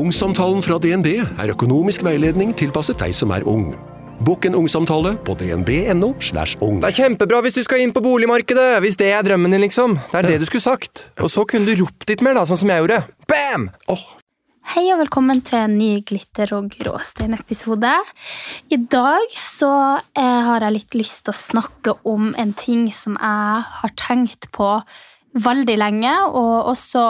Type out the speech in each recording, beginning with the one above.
Ungsamtalen fra DNB er økonomisk veiledning tilpasset deg som er ung. Bokk en ungsamtale på dnb.no. slash ung. Det er kjempebra hvis du skal inn på boligmarkedet, hvis det er drømmen din, liksom. Det er det du skulle sagt. Og så kunne du ropt litt mer, da, sånn som jeg gjorde. Bam! Hei og velkommen til en ny Glitter og gråstein-episode. I dag så eh, har jeg litt lyst til å snakke om en ting som jeg har tenkt på veldig lenge, og også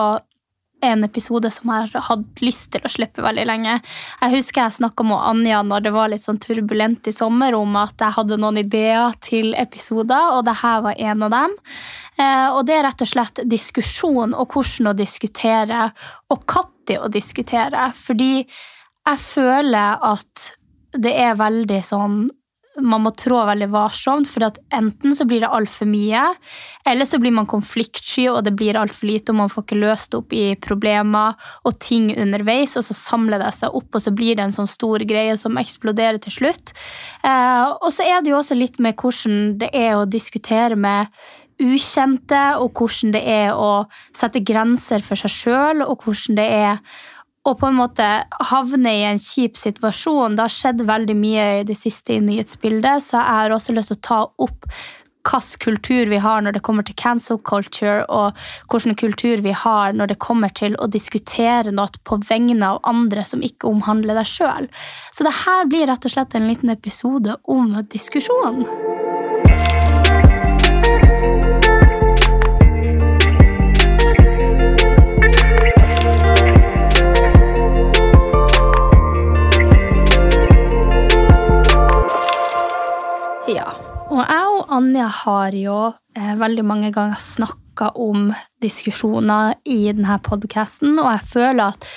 en episode som jeg har hatt lyst til å slippe veldig lenge. Jeg husker jeg snakka med Anja når det var litt sånn turbulent i sommer, om at jeg hadde noen ideer til episoder, og det her var en av dem. Eh, og det er rett og slett diskusjon og hvordan å diskutere, og når å diskutere. Fordi jeg føler at det er veldig sånn man må trå veldig varsomt, for enten så blir det altfor mye, eller så blir man konfliktsky, og det blir altfor lite, og man får ikke løst opp i problemer og ting underveis, og så samler det seg opp, og så blir det en sånn stor greie som eksploderer til slutt. Eh, og så er det jo også litt med hvordan det er å diskutere med ukjente, og hvordan det er å sette grenser for seg sjøl, og hvordan det er å på en måte havne i en kjip situasjon. Det har skjedd veldig mye i det siste i nyhetsbildet, så jeg har også lyst til å ta opp hvilken kultur vi har når det kommer til cancel culture, og hvilken kultur vi har når det kommer til å diskutere noe på vegne av andre som ikke omhandler deg sjøl. Så det her blir rett og slett en liten episode om diskusjon. Og Anja har jo eh, veldig mange ganger snakka om diskusjoner i denne podkasten, og jeg føler at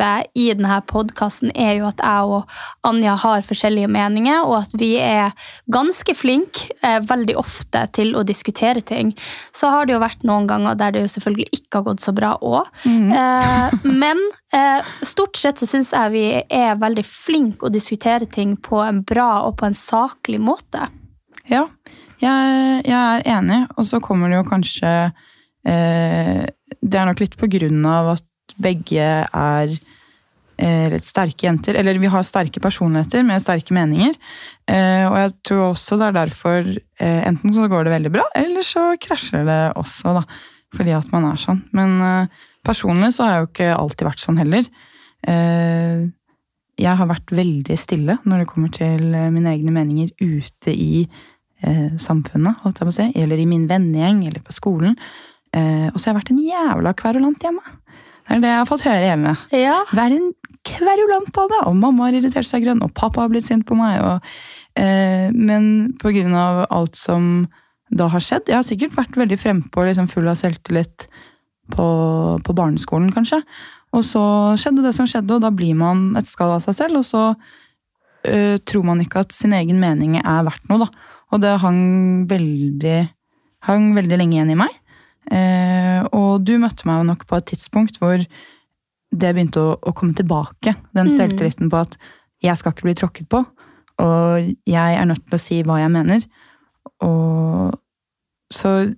grunnprinsippet i denne podkasten er jo at jeg og Anja har forskjellige meninger, og at vi er ganske flinke eh, veldig ofte til å diskutere ting. Så har det jo vært noen ganger der det jo selvfølgelig ikke har gått så bra òg. Eh, men eh, stort sett så syns jeg vi er veldig flinke å diskutere ting på en bra og på en saklig måte. Ja, jeg, jeg er enig, og så kommer det jo kanskje eh, Det er nok litt på grunn av at begge er sterke jenter. Eller vi har sterke personligheter med sterke meninger. Eh, og jeg tror også det er derfor eh, enten så går det veldig bra, eller så krasjer det også, da. Fordi at man er sånn. Men eh, personlig så har jeg jo ikke alltid vært sånn heller. Eh, jeg har vært veldig stille når det kommer til eh, mine egne meninger ute i eh, samfunnet, holdt jeg på å si. Eller i min vennegjeng, eller på skolen. Eh, og så har jeg vært en jævla kverulant hjemme. Det er det jeg har fått høre hjemme. Ja, Vær en kverulant av det! Og mamma har irritert seg grønn, og pappa har blitt sint på meg. Og, eh, men av alt som da har skjedd Jeg har sikkert vært veldig frempå, liksom full av selvtillit på, på barneskolen, kanskje. Og så skjedde det som skjedde, og da blir man et skall av seg selv, og så eh, tror man ikke at sin egen mening er verdt noe, da. Og det hang veldig, hang veldig lenge igjen i meg. Eh, og du møtte meg jo nok på et tidspunkt hvor det begynte å, å komme tilbake. Den Mm. selvtilliten på at jeg skal ikke bli tråkket på, og jeg er nødt til å si hva jeg mener. Og Så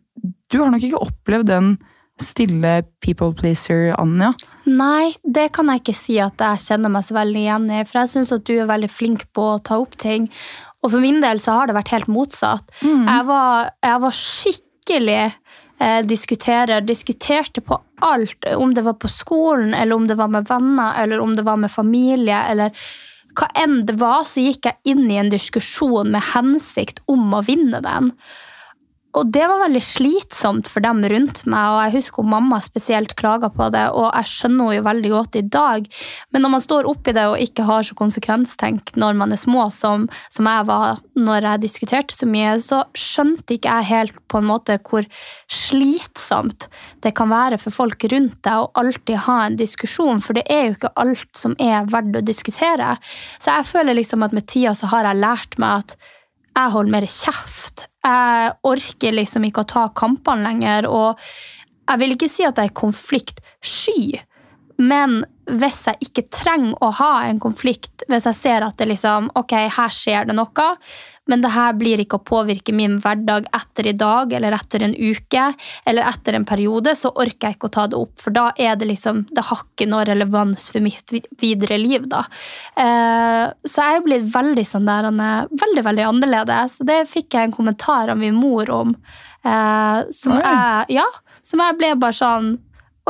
du har nok ikke opplevd den stille people pleaser, Anja. Nei, det kan jeg ikke si at jeg kjenner meg så veldig igjen i. For jeg syns at du er veldig flink på å ta opp ting. Og for min del så har det vært helt motsatt. Jeg, var, jeg var skikkelig diskuterer. Diskuterte på alt. Om det var på skolen, eller om det var med venner, eller om det var med familie, eller hva enn det var, så gikk jeg inn i en diskusjon med hensikt om å vinne den. Og det var veldig slitsomt for dem rundt meg, og jeg husker mamma spesielt klaga på det, og jeg skjønner henne jo veldig godt i dag. Men når man står oppi det og ikke har så konsekvenstenk når man er små, som, som jeg var når jeg diskuterte så mye, så skjønte ikke jeg helt på en måte hvor slitsomt det kan være for folk rundt deg å alltid ha en diskusjon, for det er jo ikke alt som er verdt å diskutere. Så jeg føler liksom at med tida så har jeg lært meg at jeg holder mer kjeft. Jeg orker liksom ikke å ta kampene lenger, og jeg vil ikke si at jeg er konfliktsky, men hvis jeg ikke trenger å ha en konflikt, hvis jeg ser at det liksom, ok, her skjer det noe, men det her blir ikke å påvirke min hverdag etter i dag eller etter en uke eller etter en periode, så orker jeg ikke å ta det opp, for da er det liksom, det har ikke noe relevans for mitt videre liv. da. Eh, så jeg er blitt veldig sånn der, veldig, veldig annerledes. Og det fikk jeg en kommentar av min mor om, eh, som, jeg, ja, som jeg ble bare sånn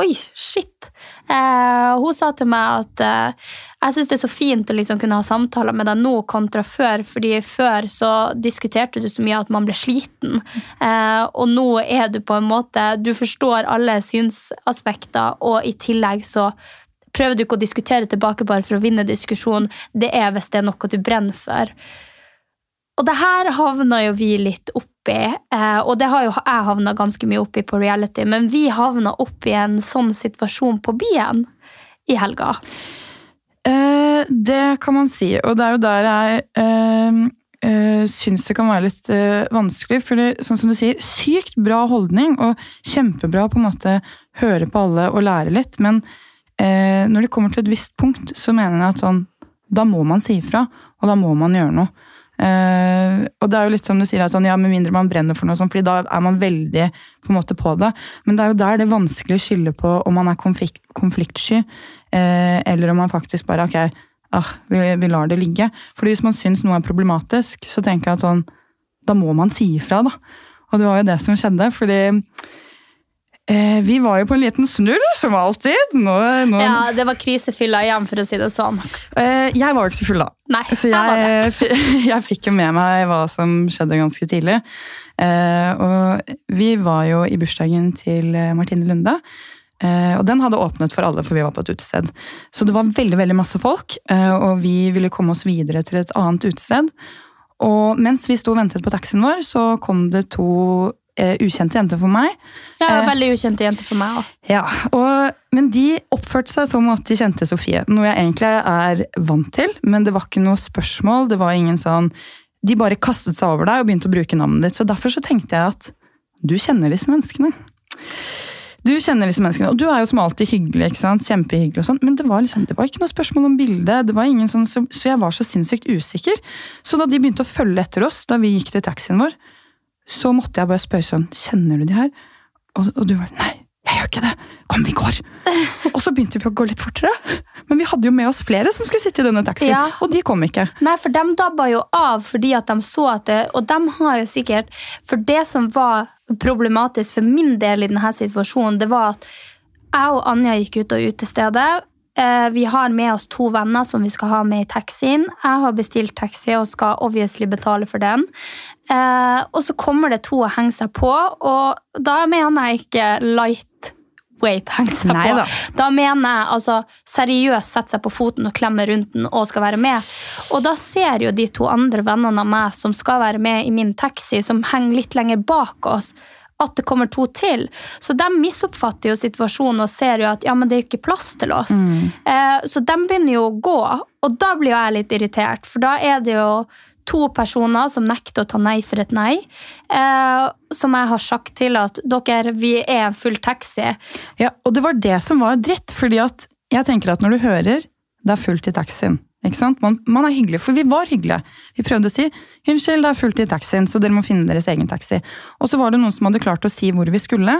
Oi, shit. Eh, hun sa til meg at eh, jeg syns det er så fint å liksom kunne ha samtaler med deg nå kontra før, fordi før så diskuterte du så mye at man ble sliten. Eh, og nå er du på en måte Du forstår alle synsaspekter, og i tillegg så prøver du ikke å diskutere tilbake bare for å vinne diskusjon. Det er hvis det er noe du brenner for. Og det her havna jo vi litt oppi, eh, og det har jo jeg havna ganske mye oppi på reality, men vi havna oppi en sånn situasjon på byen i helga. Eh, det kan man si, og det er jo der jeg eh, eh, syns det kan være litt eh, vanskelig. For det, sånn som du sier, sykt bra holdning, og kjempebra på en måte høre på alle og lære litt, men eh, når det kommer til et visst punkt, så mener jeg at sånn, da må man si ifra, og da må man gjøre noe. Uh, og det er jo litt som du sier, sånn, ja, med mindre man brenner for noe sånt, fordi da er man veldig på, måte, på det. Men det er jo der det er vanskelig å skille på om man er konflikt, konfliktsky, uh, eller om man faktisk bare ok, ah, vi, vi, lar det ligge. Fordi hvis man syns noe er problematisk, så tenker jeg at sånn, da må man si ifra, da. Og det var jo det som skjedde, fordi Eh, vi var jo på en liten snurr, som alltid. Nå, nå... Ja, Det var krisefylla igjen, for å si det sånn. Eh, jeg var jo ikke så full da. Nei, så jeg, jeg fikk jo med meg hva som skjedde ganske tidlig. Eh, og vi var jo i bursdagen til Martine Lunde. Eh, og den hadde åpnet for alle, for vi var på et utested. Så det var veldig veldig masse folk, eh, og vi ville komme oss videre til et annet utested. Og mens vi sto og ventet på taxien vår, så kom det to uh, ukjente jenter for meg. Ja, uh, veldig ukjente jenter for meg òg. Ja, men de oppførte seg som at de kjente Sofie. Noe jeg egentlig er vant til, men det var ikke noe spørsmål. det var ingen sånn... De bare kastet seg over deg og begynte å bruke navnet ditt. Så derfor så tenkte jeg at du kjenner disse menneskene. Du kjenner disse menneskene, og du er jo som alltid hyggelig. ikke sant? Kjempehyggelig og sånn, Men det var, liksom, det var ikke noe spørsmål om bildet, det var ingen sånn, så, så jeg var så sinnssykt usikker. Så da de begynte å følge etter oss, da vi gikk til taxien vår, så måtte jeg bare spørre sånn Kjenner du de her? Og, og du var Nei, jeg gjør ikke det. Kom, vi går. og så begynte vi å gå litt fortere. Men vi hadde jo med oss flere som skulle sitte i denne taxien, ja. og de kom ikke. Nei, for de dabba jo av fordi at de så at det Og de har jo sikkert For det som var problematisk for min del i denne situasjonen, det var at jeg og Anja gikk ut av utestedet. Eh, vi har med oss to venner som vi skal ha med i taxien. Jeg har bestilt taxi og skal obviously betale for den. Eh, og så kommer det to og henger seg på, og da mener jeg ikke lightweight henger seg Nei, på. Da. da mener jeg altså seriøst setter seg på foten og klemmer rundt den og skal være med. Og da ser jo de to andre vennene av meg som skal være med i min taxi, som henger litt lenger bak oss at det kommer to til. Så de misoppfatter jo situasjonen og ser jo at ja, men det er jo ikke plass til oss. Mm. Eh, så de begynner jo å gå, og da blir jo jeg litt irritert, for da er det jo to personer som nekter å ta nei for et nei. Eh, som jeg har sagt til at dere, vi er en full taxi. Ja, og det var det som var dritt, fordi at jeg tenker at når du hører det er fullt i taxien ikke sant? Man, man, er hyggelig, for vi var hyggelige. Vi prøvde å si 'unnskyld, det er fullt i taxien, så dere må finne deres egen taxi'. Og så var det noen som hadde klart å si hvor vi skulle.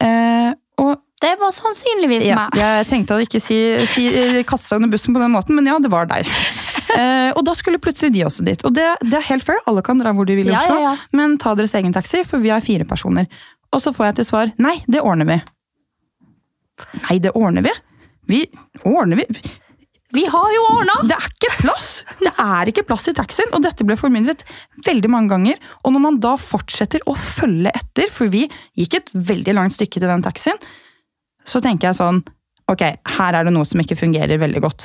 Eh, og det var sannsynligvis ja, meg. Jeg tenkte å ikke si, si, kaste under bussen på den måten, men ja, det var deg. Eh, og da skulle plutselig de også dit. Og det, det, er helt fair, alle kan dra hvor de vil i Oslo, ja, ja, men ta deres egen taxi, for vi er fire personer. Og så får jeg til svar 'nei, det ordner vi'. Nei, det ordner vi? Vi ordner vi vi har jo ordna! Det er ikke plass! Det er ikke plass i taxien, og dette ble formidlet veldig mange ganger. Og når man da fortsetter å følge etter, for vi gikk et veldig langt stykke til den taxien, så tenker jeg sånn Ok, her er det noe som ikke fungerer veldig godt.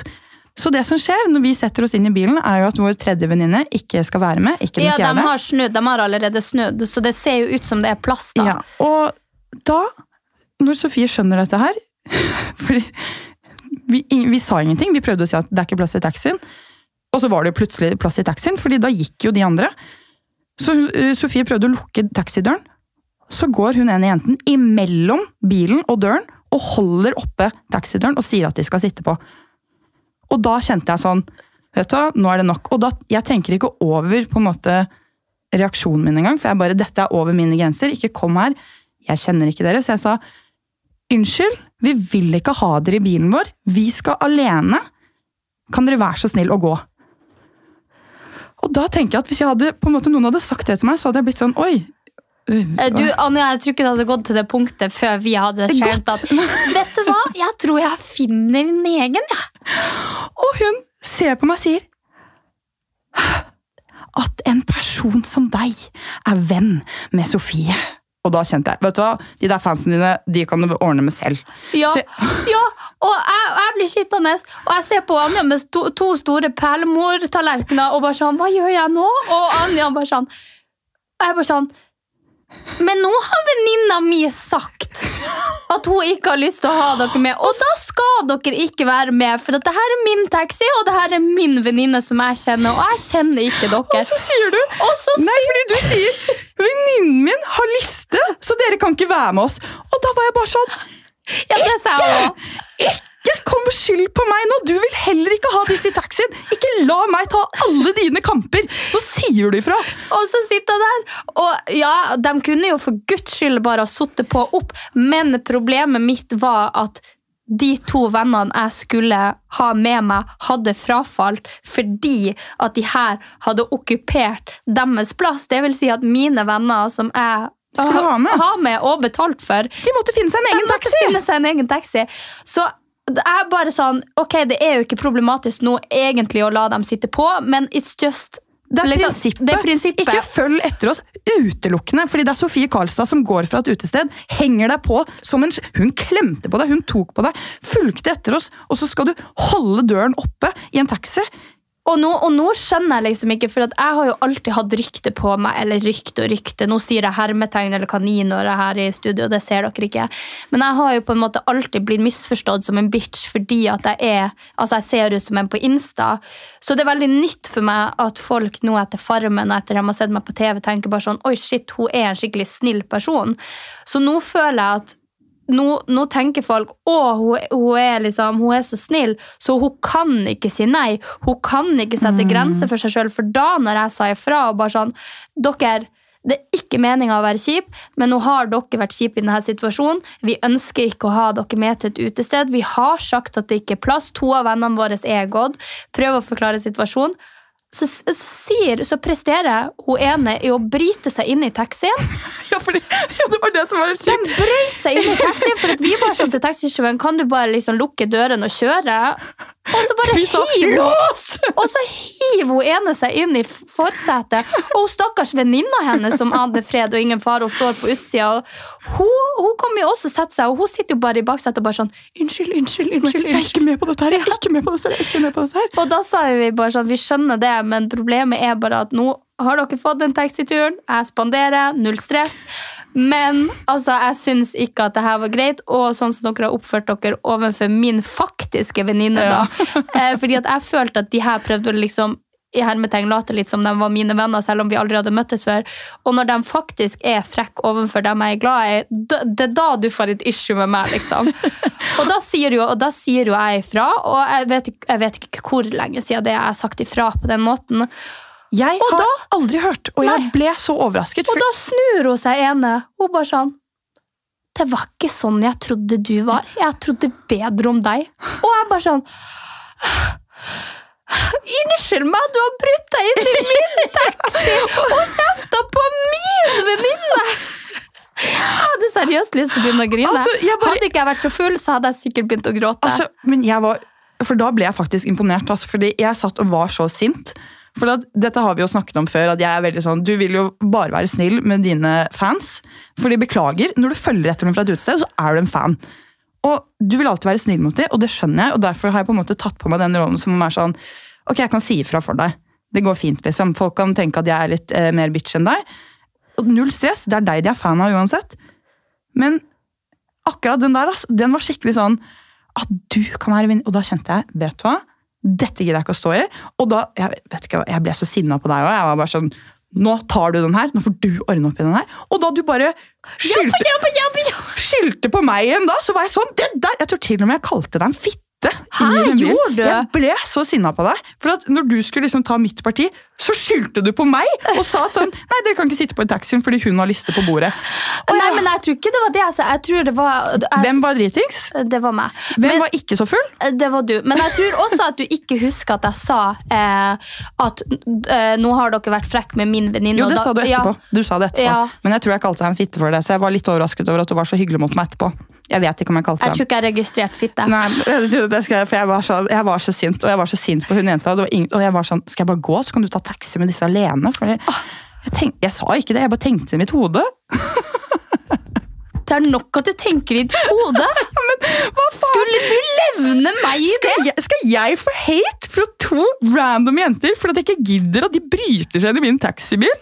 Så det som skjer når vi setter oss inn i bilen, er jo at vår tredje venninne ikke skal være med. ikke den Ja, de har snudd, de har allerede snudd, så det ser jo ut som det er plass, da. Ja, og da, når Sofie skjønner dette her Fordi vi, vi sa ingenting, vi prøvde å si at det er ikke plass i taxien. Og så var det jo plutselig plass i taxien, fordi da gikk jo de andre. Så uh, Sofie prøvde å lukke taxidøren. Så går hun ene jenten imellom bilen og døren og holder oppe taxidøren og sier at de skal sitte på. Og da kjente jeg sånn Vet du nå er det nok. Og da, jeg tenker ikke over på en måte reaksjonen min engang, for jeg bare, dette er over mine grenser. Ikke kom her. Jeg kjenner ikke dere. Så jeg sa unnskyld, vi vil ikke ha dere i bilen vår. Vi skal alene. Kan dere være så snill å gå? Og da tenker jeg at hvis jeg hadde, måte, noen hadde sagt det til meg, så hadde jeg blitt sånn oi. Eh, Du, Anja, jeg tror ikke det hadde gått til det punktet før vi hadde godt. at Vet du hva, jeg tror jeg finner en egen, jeg. Og hun ser på meg og sier at en person som deg er venn med Sofie. Og da kjente jeg vet du hva, de der fansene dine de kan du ordne med selv. Ja, jeg... ja og jeg, jeg blir skittende, og jeg ser på Anja med to, to store perlemortallerkener og bare sånn Hva gjør jeg nå? Og Anja bare sånn jeg bare sånn Men nå har venninna mi sagt at hun ikke har lyst til å ha dere med, og da skal dere ikke være med, for at det her er min taxi, og det her er min venninne som jeg kjenner, og jeg kjenner ikke dere. Og så sier du så Nei, fordi du sier venninnen min har liste, så dere kan ikke være med oss. Og da var jeg bare sånn Ja, det sa jeg også. Ikke kom skyld på meg nå! Du vil heller ikke ha disse i taxien! Ikke la meg ta alle dine kamper! Nå sier du ifra! Og så sitter jeg der, og ja, de kunne jo for guds skyld bare ha sittet på opp, men problemet mitt var at de to vennene jeg skulle ha med meg, hadde frafalt fordi at de her hadde okkupert deres plass. Det vil si at mine venner som jeg Skulle ha med? ha med og betalt for, De måtte finne seg en egen taxi! finne seg en egen taxi. Så det er bare sånn, ok, det er jo ikke problematisk nå egentlig å la dem sitte på, men it's just Det er, liksom- prinsippet. det er prinsippet. Ikke følg etter oss utelukkende, fordi det er Sofie Karlstad som går fra et utested, henger deg på som en Hun klemte på deg, hun tok på deg, fulgte etter oss, og så skal du holde døren oppe i en taxi. Og nå, og nå skjønner jeg liksom ikke, for jeg har jo alltid hatt rykte på meg, eller rykte og rykte. Nå sier jeg hermetegn eller kanin når jeg er her i studio, det ser dere ikke. Men jeg har jo på en måte alltid blitt misforstått som en bitch fordi at jeg er Altså, jeg ser ut som en på Insta. Så det er veldig nytt for meg at folk nå etter Farmen og etter de har sett meg på TV, tenker bare sånn Oi, shit, hun er en skikkelig snill person. Så nå føler jeg at nå, nå tenker folk å, hun, hun, er liksom, hun er så snill, så hun kan ikke si nei. Hun kan ikke sette grenser for seg sjøl. For da når jeg sa ifra og bare sånn Dere, det er ikke meninga å være kjip, men nå har dere vært kjipe i denne situasjonen. Vi ønsker ikke å ha dere med til et utested. Vi har sagt at det ikke er plass. To av vennene våre er gått. Prøv å forklare situasjonen. Så, så, sier, så presterer hun ene i å bryte seg inn i taxien. Ja, fordi, ja, det var det som var helt De sykt. brøt seg inn i taxien, for vi bare sånn til taxisjåføren Kan du bare liksom lukke døren og kjøre? Og så bare hiver hun! Og så hiver hun ene seg inn i forsetet. Og hun stakkars venninna hennes som hadde fred og ingen fare, og står på utsida. og Hun, hun kommer jo også sette seg, og hun sitter jo bare i baksetet og bare sånn Unnskyld, unnskyld, unnskyld. Unnskyld. ikke med på dette her! Jeg er ikke med på dette her! Jeg er ikke med på dette her. Og da sa vi bare sånn, vi skjønner det, men problemet er bare at nå har dere fått den taxituren, jeg spanderer, null stress. Men altså, jeg syns ikke at det her var greit, og sånn som dere har oppført dere overfor min faktiske venninne. da. Eh, fordi at jeg følte at de her prøvde å liksom i hermetegn late litt som de var mine venner, selv om vi aldri hadde møttes før. Og når de faktisk er frekke overfor dem jeg er glad i, det er da du får et issue med meg, liksom. Og da sier jo, da sier jo jeg ifra, og jeg vet, jeg vet ikke hvor lenge siden det jeg har sagt ifra på den måten. Jeg Og har da- aldri hørt, og jeg Nei. ble så overrasket. Og da snur hun seg ene, Hun bare sånn Det var ikke sånn jeg trodde du var. Jeg trodde bedre om deg. Og jeg bare sånn Unnskyld meg, du har brutt deg inn i min taxi og kjefta på min venninne! Jeg hadde seriøst lyst til å begynne å grine. Altså, bare- Hadde ikke jeg vært så full, så hadde jeg sikkert begynt å gråte. altså, men jeg var for da ble jeg faktisk imponert. Altså, fordi jeg satt og var så sint. For at, dette har vi jo snakket om før, at jeg er veldig sånn, du vil jo bare være snill med dine fans. For de beklager. Når du følger etter dem fra et utested, så er du en fan. Og du vil alltid være snill mot dem, og det skjønner jeg. Og derfor har jeg på en måte tatt på meg den rollen som er sånn Ok, jeg kan si ifra for deg. Det går fint, liksom. Folk kan tenke at jeg er litt eh, mer bitch enn deg. Og null stress. Det er deg de er fan av uansett. Men akkurat den der, altså, den var skikkelig sånn At du kan være venn Og da kjente jeg, vet du hva? Dette gidder jeg ikke å stå i. Og da, jeg, vet ikke, jeg ble så sinna på deg òg. Jeg var bare sånn Nå tar du den her, nå får du ordne opp i den her. Og da du bare skyldte, skyldte på meg igjen da, så var jeg sånn det der, Jeg tror til og med jeg kalte deg en fitte. Hæ, den bilen. gjorde du? Jeg ble så sinna på deg. For at når du skulle liksom ta mitt parti, så skyldte du på meg og sa at sånn Nei, dere kan ikke sitte på i taxien fordi hun har liste på bordet. Og Nei, jeg- men jeg tror ikke det var det jeg sa. Jeg tror det var jeg, Hvem var dritings? Det var meg. Hvem Men- var ikke så full? Det var du. Men jeg tror også at du ikke husker at jeg sa eh, at eh, nå har dere vært frekk med min venninne. Jo, det da- sa du etterpå. Ja, Du sa det etterpå. Ja. Men jeg tror jeg kalte deg en fitte for det, så jeg var litt overrasket over at du var så hyggelig mot meg etterpå. Jeg vet ikke om jeg kalte jeg deg tror ikke jeg registrerte fitte. Nei, det det skal jeg, for jeg var, så, jeg var så sint, og jeg var så sint på hun jenta. Og, det var ingen, og jeg var sånn, skal jeg bare gå, så kan du ta taxi med disse alene? Fordi jeg, tenk, jeg sa ikke det, jeg bare tenkte i mitt hode. Det er nok at du tenker i ditt hode. Skulle du levne meg i det? Skal jeg, skal jeg få hate fra to random jenter fordi jeg ikke gidder at de bryter seg inn i min taxibil?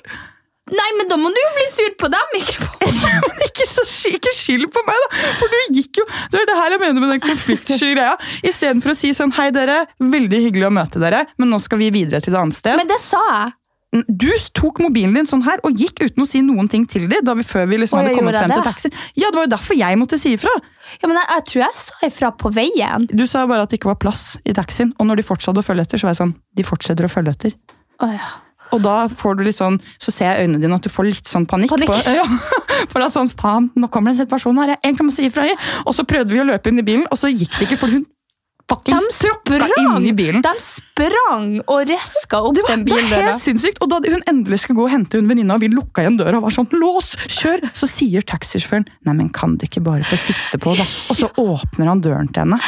Nei, men da må du jo bli sur på dem, ikke på meg! ikke, så, ikke skyld på meg, da! For du gikk jo Det er det her jeg mener med den konfliktsky greia. Istedenfor å si sånn Hei, dere. Veldig hyggelig å møte dere, men nå skal vi videre til et annet sted. Men det sa jeg. Du tok mobilen din sånn her og gikk uten å si noen ting til dem. Da vi, før vi liksom Å, hadde kommet frem frem til det? taxien. Ja, Det var jo derfor jeg måtte si ifra. Ja, men jeg, jeg tror jeg sa ifra på veien. Du sa bare at det ikke var plass i taxien. Og når de fortsatte å følge etter, så var jeg sånn De fortsetter å følge etter. Oh, ja. Og da får du litt sånn, så ser jeg øynene dine at du får litt sånn panikk. Panikk. På, ja, for er sånn, faen, nå kommer det en situasjon her, jeg egentlig må si ifra. Og så prøvde vi å løpe inn i bilen, og så gikk det ikke, for hun fuckings tråkka inn i bilen. de sprang og røska opp Det var, den det var helt sinnssykt. Og da hun endelig skulle gå og hente hun venninna, og vi lukka igjen døra og var sånn Lås! Kjør! Så sier taxisjåføren Nei, men kan du ikke bare få sitte på, da? Og så åpner han døren til henne.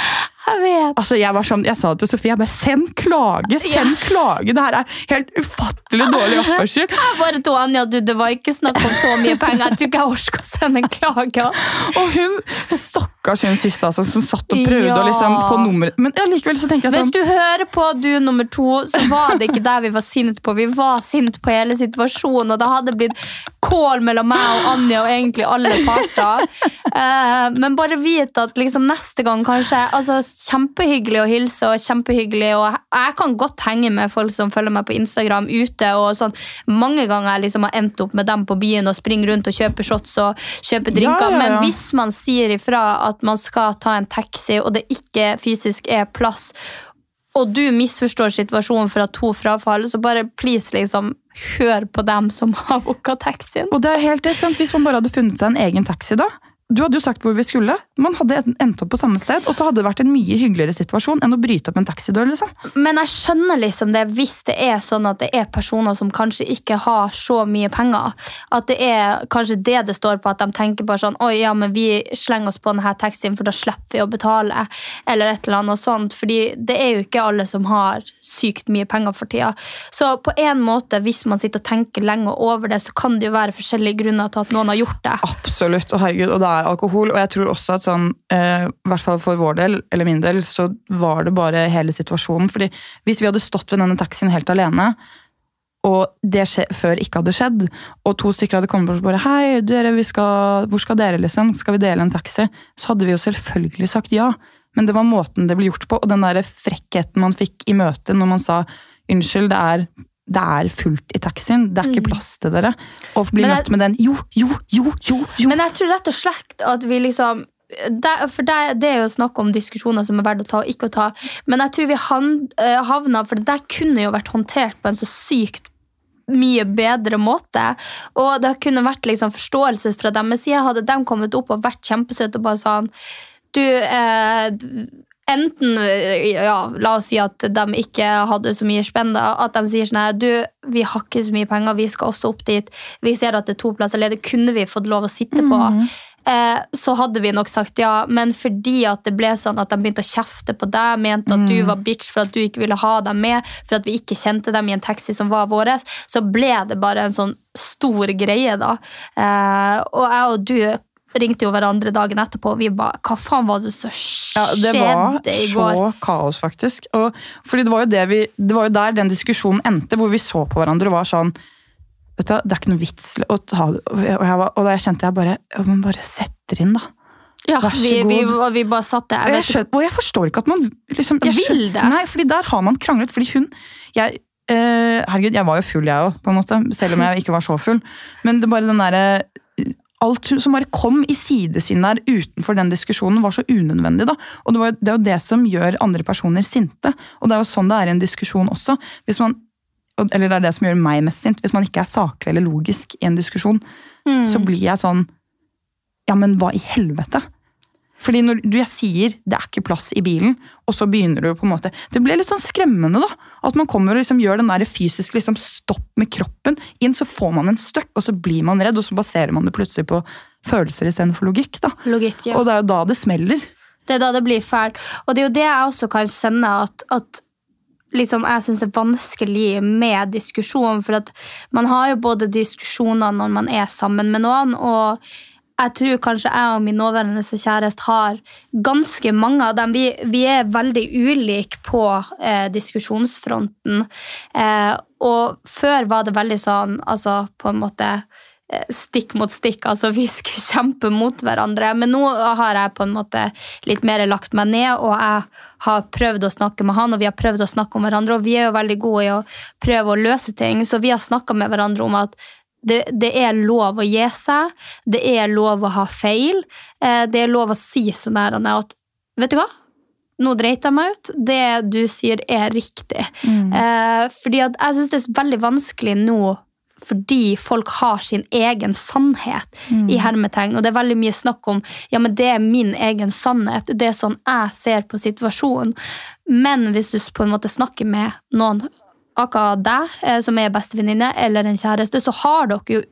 Jeg vet. Altså, Jeg var sånn, jeg sa det til Sofie, jeg bare send klage! Send klage! Det her er helt ufattelig dårlig oppførsel. Jeg bare to Anja, du, det var ikke snakk om så mye penger. Jeg tror ikke jeg orker å sende en klage. Og hun stakkars hun siste altså, som satt og prøvde Ja. å liksom få nummeret Men ja, likevel så tenker jeg Hvis sånn du hører på du nummer to, så var det ikke det vi var sint på. Vi var sint på hele situasjonen, og det hadde blitt kål mellom meg og Anja og egentlig alle parter. Eh, men bare vit at liksom neste gang kanskje altså Kjempehyggelig å hilse, og kjempehyggelig og Jeg kan godt henge med folk som følger meg på Instagram ute. og sånn. Mange ganger jeg liksom har endt opp med dem på byen og springer rundt og kjøper shots og kjøper drinker. Ja, ja, ja. Men hvis man sier ifra at man skal ta en taxi, og det ikke fysisk er plass, og du misforstår situasjonen for at to frafaller, så bare please, liksom, hør på dem som har booka taxien. Og det er helt sant? Hvis man bare hadde funnet seg en egen taxi da Du hadde jo sagt hvor vi skulle. Man hadde endt opp på samme sted, og så hadde det vært en mye hyggeligere situasjon enn å bryte opp en taxidør. liksom. Men jeg skjønner liksom det hvis det er sånn at det er personer som kanskje ikke har så mye penger. At det er kanskje det det står på, at de tenker bare sånn Oi, ja, men vi slenger oss på denne taxien, for da slipper vi å betale. Eller et eller annet sånt. Fordi det er jo ikke alle som har sykt mye penger for tida. Så på en måte, hvis man sitter og tenker lenge over det, så kan det jo være forskjellige grunner til at noen har gjort det. Absolutt. Og herregud, og det er alkohol. Og jeg tror også at sånn, eh, i hvert fall for vår del, eller min del, så var det bare hele situasjonen. fordi hvis vi hadde stått ved denne taxien helt alene, og det skje, før ikke hadde skjedd, og to stykker hadde kommet bort og bare Hei, dere, skal, hvor skal dere, liksom? Skal vi dele en taxi? Så hadde vi jo selvfølgelig sagt ja. Men det var måten det ble gjort på, og den der frekkheten man fikk i møtet når man sa unnskyld, det er det er fullt i taxien. Det er ikke plass til dere. Og bli Men møtt med den jo, jo, jo, jo, jo. Men jeg tror rett og slett at vi liksom det, for det, det er jo snakk om diskusjoner som er verdt å ta og ikke å ta. Men jeg tror vi eh, havna For det der kunne jo vært håndtert på en så sykt mye bedre måte. Og det kunne vært liksom forståelse fra deres side. Hadde de kommet opp og vært kjempesøte og bare sånn Du, eh, enten eh, ja, La oss si at de ikke hadde så mye spenn. At de sier sånn her Du, vi har ikke så mye penger, vi skal også opp dit. Vi ser at det er to plasser ledig. Kunne vi fått lov å sitte på? eh, så hadde vi nok sagt ja. Men fordi at det ble sånn at de begynte å kjefte på deg, mente at du var bitch for at du ikke ville ha dem med, for at vi ikke kjente dem i en taxi som var vår, så ble det bare en sånn stor greie, da. Eh, og jeg og du ringte jo hverandre dagen etterpå, og vi bare Hva faen var det som Ja, det var så kaos, faktisk. Og, fordi det var, det, vi, det var jo der den diskusjonen endte, hvor vi så på hverandre og var sånn vet du, Det er ikke noe vits å ta det Og, jeg, var, og da jeg kjente jeg bare ja, men bare setter inn, da. Ja, Vær så vi, vi, god. vi bare satt der. Jeg jeg, vet skjøn, og jeg forstår ikke at man liksom, jeg Vil det? Nei, fordi der har man kranglet. Fordi hun jeg, eh, Herregud, jeg var jo full, jeg òg, på en måte. Selv om jeg ikke var så full. Men det bare den derre Alt som bare kom i sidesyn der utenfor den diskusjonen, var så unødvendig. da. Og det, var, det er jo det som gjør andre personer sinte. Og det er jo sånn det er i en diskusjon også. Hvis man, eller det er det som gjør meg mest sint. Hvis man ikke er saklig eller logisk i en diskusjon, Mm. så blir jeg sånn Ja, men hva i helvete? Fordi når du, jeg sier det er ikke plass i bilen, og så begynner du på en måte Det ble litt sånn skremmende, da. At man kommer og liksom gjør den der fysiske liksom, stopp med kroppen. Inn så får man en støkk, og så blir man redd, og så baserer man det plutselig på følelser istedenfor logikk. da. Logikk, ja. Og det er jo da det smeller. Det er da det blir fælt. Og det er jo det jeg også kan kjenne at, at liksom jeg syns er vanskelig med diskusjon. For at man har jo både diskusjoner når man er sammen med noen, og jeg tror kanskje jeg og min nåværende kjæreste har ganske mange av dem. Vi, vi er veldig ulike på eh, diskusjonsfronten. Eh, og før var det veldig sånn, altså på en måte eh, stikk mot stikk. Altså vi skulle kjempe mot hverandre. Men nå har jeg på en måte litt mer lagt meg ned, og jeg har prøvd å snakke med han, og vi har prøvd å snakke om hverandre, og vi er jo veldig gode i å prøve å løse ting, så vi har snakka med hverandre om at det, det er lov å gi seg, det er lov å ha feil, eh, det er lov å si sånn der at Vet du hva? Nå dreit jeg meg ut. Det du sier, er riktig. Mm. fordi at jeg syns det er veldig vanskelig nå fordi folk har sin egen sannhet i hermetegn. Og det er veldig mye snakk om ja, men det er min egen sannhet. Det er sånn jeg ser på situasjonen. Men hvis du på en måte snakker med noen, akkurat deg, eh, som er bestevenninne, eller en kjæreste, så har dere jo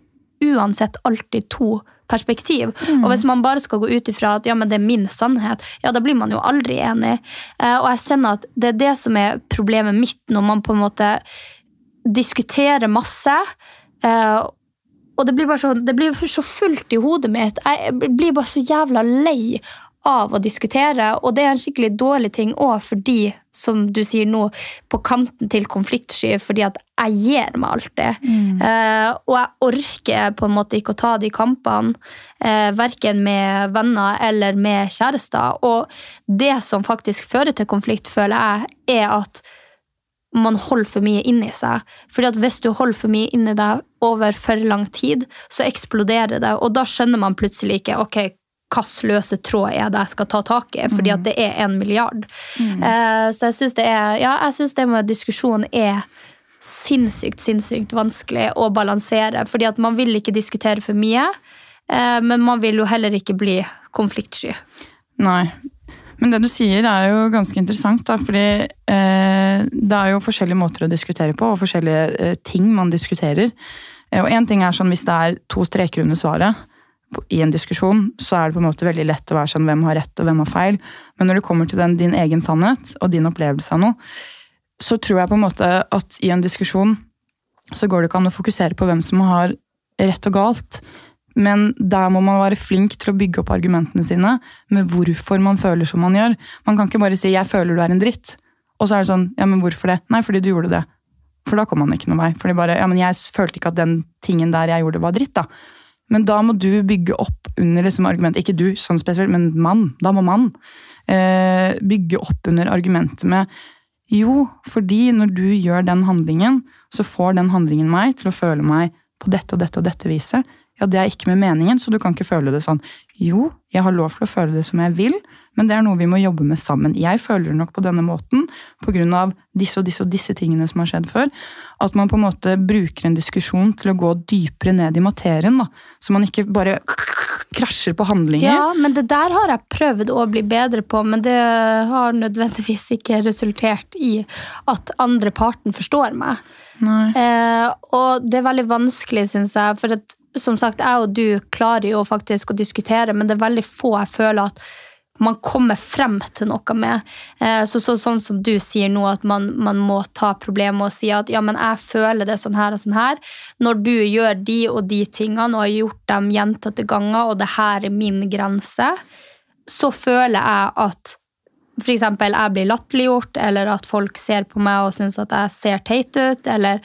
uansett alltid to perspektiv. Og hvis man bare skal gå ut ifra at ja, men det er min sannhet, ja, da blir man jo aldri enig. Eh, og jeg kjenner at det er det som er problemet mitt når man på en måte diskuterer masse. eh, og det blir bare så, det blir så fullt i hodet mitt. Jeg blir bare så jævla lei av å diskutere, og det er en skikkelig dårlig ting òg fordi, som du sier nå, på kanten til konfliktsky, fordi at jeg gir meg alltid. Eh, og jeg orker på en måte ikke å ta de kampene, eh, verken med venner eller med kjærester. Og det som faktisk fører til konflikt, føler jeg, er at man holder for mye inni seg. Fordi at hvis du holder for mye inni deg over for lang tid, så eksploderer det, og da skjønner man plutselig ikke ok, hvilken løse tråd er det jeg skal ta tak i, fordi at det er en milliard. Eh, så jeg syns det er Ja, jeg syns det med diskusjon er sinnssykt, sinnssykt vanskelig å balansere, fordi at man vil ikke diskutere for mye, eh, men man vil jo heller ikke bli konfliktsky. Nei. Men det du sier er jo ganske interessant, da, fordi eh, det er jo forskjellige måter å diskutere på, og forskjellige ting man diskuterer. Og én ting er sånn hvis det er to streker under svaret i en diskusjon, så er det på en måte veldig lett å være sånn hvem har rett og hvem har feil. Men når det kommer til den, din egen sannhet og din opplevelse av noe, så tror jeg på en måte at i en diskusjon så går det ikke an å fokusere på hvem som har rett og galt. Men der må man være flink til å bygge opp argumentene sine med hvorfor man føler som man gjør. Man kan ikke bare si 'jeg føler du er en dritt', og så er det sånn 'ja, men hvorfor det'? Nei, fordi du gjorde det. For da kom man ikke noen vei. Fordi bare, ja, men jeg følte ikke at den tingen der jeg gjorde, var dritt, da. Men da må du bygge opp under liksom argumentet, ikke du sånn spesielt, men mann. Da må mann eh, bygge opp under argumentet med jo, fordi når du gjør den handlingen, så får den handlingen meg til å føle meg på dette og dette og dette viset. Ja, det er ikke med meningen, så du kan ikke føle det sånn. Jo, jeg har lov til å føle det som jeg vil, men det er noe vi må jobbe med sammen. Jeg føler nok på denne måten av disse og disse og disse tingene som har skjedd før. At man på en måte bruker en diskusjon til å gå dypere ned i materien. da. Så man ikke bare krasjer på handlinger. Ja, men det der har jeg prøvd å bli bedre på, men det har nødvendigvis ikke resultert i at andre parten forstår meg. Eh, og det er veldig vanskelig, syns jeg, for at som sagt, jeg og du klarer jo faktisk å diskutere, men det er veldig få jeg føler at man kommer frem til noe med. Eh, så, så, sånn som du sier nå, at man, man, må ta problemet og si at ja, men jeg føler det sånn her og sånn her. Når du gjør de og de tingene og har gjort dem gjentatte ganger, og det her er min grense, så føler jeg at f.eks. jeg blir latterliggjort, eller at folk ser på meg og syns at jeg ser teit ut, eller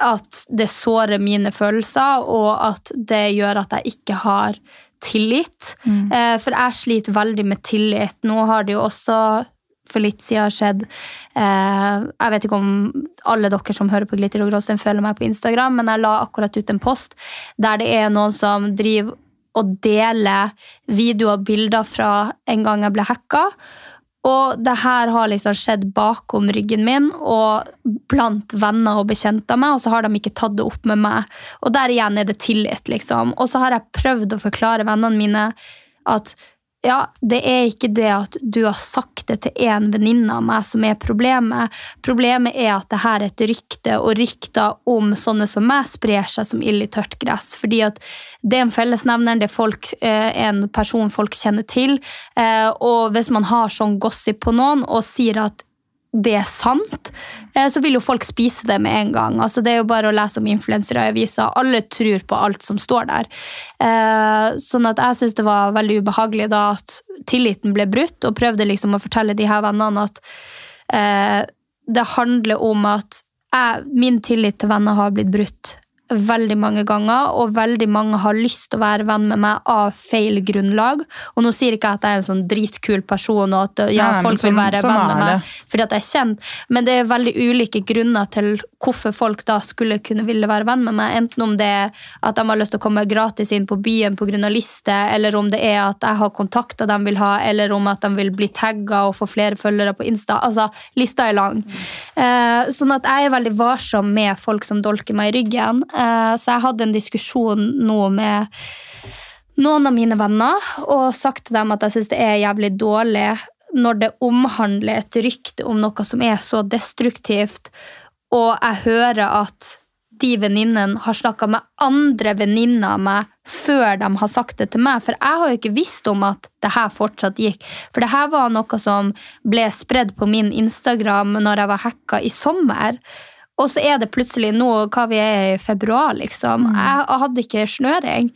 at det sårer mine følelser, og at det gjør at jeg ikke har tillit. Mm. Eh, for jeg sliter veldig med tillit. Nå har det jo også for litt siden skjedd eh, Jeg vet ikke om alle dere som hører på Glitter og Gråstein, følger meg på Instagram, men jeg la akkurat ut en post der det er noen som driver og deler videoer og bilder fra en gang jeg ble hacka. Og det her har liksom skjedd bakom ryggen min og blant venner og bekjente av meg, og så har de ikke tatt det opp med meg. Og der igjen er det tillit, liksom. Og så har jeg prøvd å forklare vennene mine at ja, det er ikke det at du har sagt det til en venninne av meg som er problemet. Problemet er at det her er et rykte, og rykter om sånne som meg sprer seg som ild i tørt gress. Fordi at det er en fellesnevner, det er folk, eh, en person folk kjenner til. Eh, og hvis man har sånn gossip på noen og sier at det er sant, eh, så vil jo folk spise det med en gang. Altså, det er jo bare å lese om influensere i avisa. Alle tror på alt som står der. Eh, sånn at jeg syns det var veldig ubehagelig da at tilliten ble brutt, og prøvde liksom å fortelle de her vennene at eh, det handler om at jeg, min tillit til venner har blitt brutt veldig mange ganger, og veldig mange har lyst til å være venn med meg av feil grunnlag. Og nå sier ikke jeg at jeg er en sånn dritkul person, og at ja, Nei, folk sånn, vil være sånn venn med meg fordi at jeg er kjent, men det er veldig ulike grunner til hvorfor folk da skulle kunne ville være venn med meg. Enten om det er at de har lyst til å komme gratis inn på byen pga. liste, eller om det er at jeg har kontakter de vil ha, eller om at de vil bli tagga og få flere følgere på Insta. Altså, lista er lang. Mm. Eh, sånn at jeg er veldig varsom med folk som dolker meg i ryggen. Eh, så jeg hadde en diskusjon nå med noen av mine venner og sagt til dem at jeg syns det er jævlig dårlig når det omhandler et rykte om noe som er så destruktivt, og jeg hører at de venninnene har snakka med andre venninner av meg før de har sagt det til meg. For jeg har jo ikke visst om at det her fortsatt gikk. For det her var noe som ble spredd på min Instagram når jeg var hacka i sommer. Og så er det plutselig nå hva vi er i februar, liksom. Mm. Jeg hadde ikke snøring.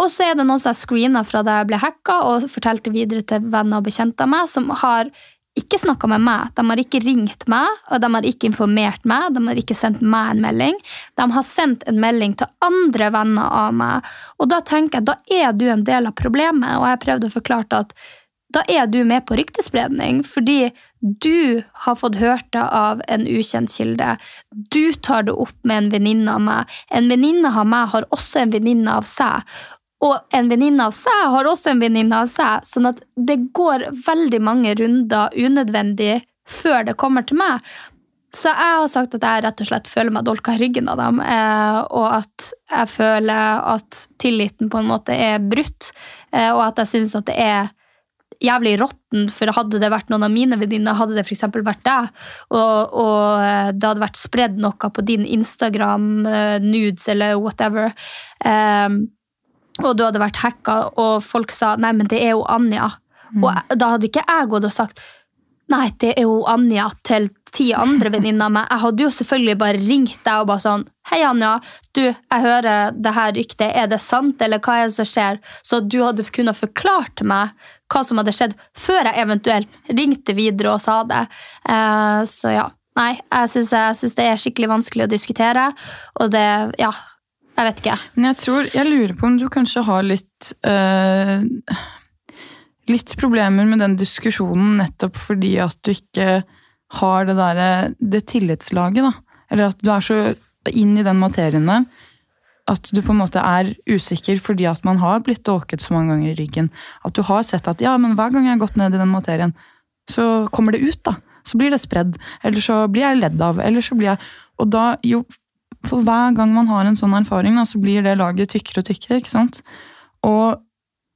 Og så er det noen som har screena fra da jeg ble hacka, og fortalte videre til venner og bekjente av meg, som har ikke snakka med meg. De har ikke ringt meg, og de har ikke informert meg. De har ikke sendt meg en melding. De har sendt en melding til andre venner av meg. Og da tenker jeg, da er du en del av problemet, og jeg prøvde å forklare at da er du med på ryktespredning, fordi du har fått hørt det av en ukjent kilde. Du tar det opp med en venninne av meg. En venninne av meg har også en venninne av seg. Og en venninne av seg har også en venninne av seg. Sånn at det går veldig mange runder unødvendig før det kommer til meg. Så jeg har sagt at jeg rett og slett føler meg dolka i ryggen av dem, eh, og at jeg føler at tilliten på en måte er brutt, eh, og at jeg syns at det er jævlig råtten, for hadde det vært noen av mine venninner, hadde det f.eks. vært deg, og, og, eh, det hadde vært spredd noe på din Instagram, uh, nudes eller whatever, um, og du hadde vært hacka, og folk sa 'nei, men det er jo Anja', mm. og da hadde ikke jeg gått og sagt Nei, det er jo Anja til ti andre venninner av meg. Jeg hadde jo selvfølgelig bare ringt deg og bare sånn Hei, Anja. Du, jeg hører det her ryktet. Er det sant, eller hva er det som skjer? Så du hadde kunnet forklart meg hva som hadde skjedd, før jeg eventuelt ringte videre og sa det. Eh, så ja. Nei, jeg syns det er skikkelig vanskelig å diskutere, og det Ja. Jeg vet ikke. Men jeg tror, jeg lurer på om du kanskje har litt øh, Litt problemer med den diskusjonen nettopp fordi at du ikke har det derre Det tillitslaget, da. Eller at du er så inn i den materien der at du på en måte er usikker fordi at man har blitt dolket så mange ganger i ryggen. At du har sett at ja, men hver gang jeg har gått ned i den materien, så kommer det ut. da. Så blir det spredd. Eller så blir jeg ledd av. eller så blir jeg... Og da, jo, for hver gang man har en sånn erfaring, da, så blir det laget tykkere og tykkere. ikke sant? Og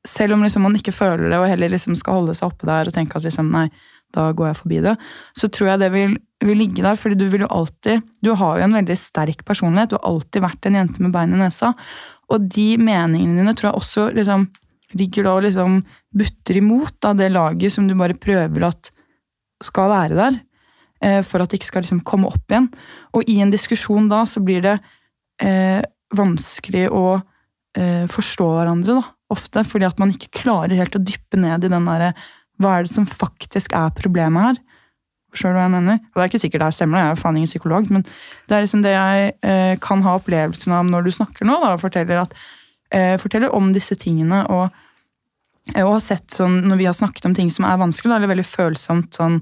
selv om liksom man ikke føler det, og heller liksom skal holde seg oppe der og tenke at liksom, nei, da går jeg forbi det. Så tror jeg det vil, vil ligge der, fordi du vil jo alltid Du har jo en veldig sterk personlighet. Du har alltid vært en jente med bein i nesa. Og de meningene dine tror jeg også liksom ligger da og liksom butter imot da, det laget som du bare prøver at skal være der. eh, For at det ikke skal liksom komme opp igjen. Og i en diskusjon da så blir det eh, vanskelig å eh, forstå hverandre, da, ofte. Fordi at man ikke klarer helt å dyppe ned i den derre Hva er det som faktisk er problemet her? Forstår du hva jeg mener? Og det er ikke sikkert det er stemmer, jeg er jo faen ingen psykolog, men det er liksom det jeg eh, kan ha opplevelsen av når du snakker nå, da, og forteller, at, eh, forteller om disse tingene. og eh, og har sett sånn, Når vi har snakket om ting som er vanskelig, da, eller veldig følsomt sånn,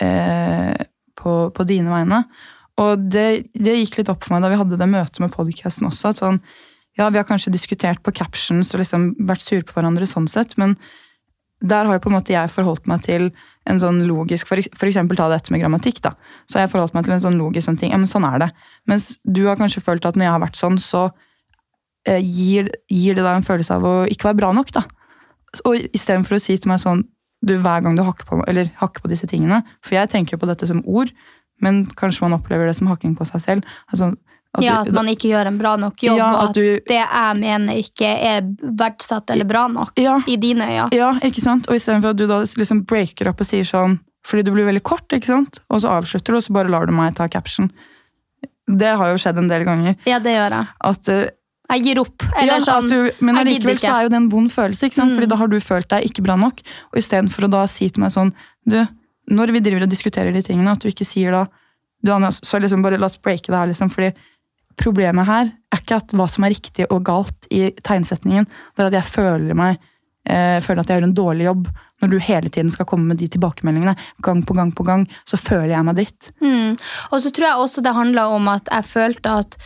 eh, på, på dine vegne. Og det, det gikk litt opp for meg da vi hadde det møtet med podcasten også. at sånn, ja, Vi har kanskje diskutert på captions og liksom vært sure på hverandre, sånn sett, men der har jo på en måte jeg forholdt meg til en sånn logisk For, for eksempel ta dette med grammatikk. da, Så har jeg forholdt meg til en sånn logisk sånn ting. ja, men Sånn er det. Mens du har kanskje følt at når jeg har vært sånn, så eh, gir, gir det deg en følelse av å ikke være bra nok. da. Og istedenfor å si til meg sånn du, hver gang du hakker på, eller hakker på disse tingene For jeg tenker jo på dette som ord, men kanskje man opplever det som hakking på seg selv. Altså, at Ja, at man ikke gjør en bra nok jobb, Ja, og at at du- det jeg mener ikke er verdsatt eller bra nok Ja. i dine øyne. Ja, ikke sant? Og istedenfor at du da liksom breaker opp og sier sånn Fordi du blir veldig kort, ikke sant? Og så avslutter du, og så bare lar du meg ta caption. Det har jo skjedd en del ganger. Ja, det gjør jeg. At, eh, Jeg gir opp. Eller ja, sånn du, men allikevel så er jo det en vond følelse, ikke sant? Mm. Fordi da har du følt deg ikke bra nok. Og istedenfor å da si til meg sånn Du, når vi driver og diskuterer de tingene, at du ikke sier da du, Anja, så liksom bare la oss breake det her, liksom. Fordi problemet her er ikke at hva som er riktig og galt i tegnsetningen. Det er at jeg føler meg eh, føler at jeg gjør en dårlig jobb. Når du hele tiden skal komme med de tilbakemeldingene, gang på gang på gang, så føler jeg meg dritt. Mm. Og så tror jeg også det handla om at jeg følte at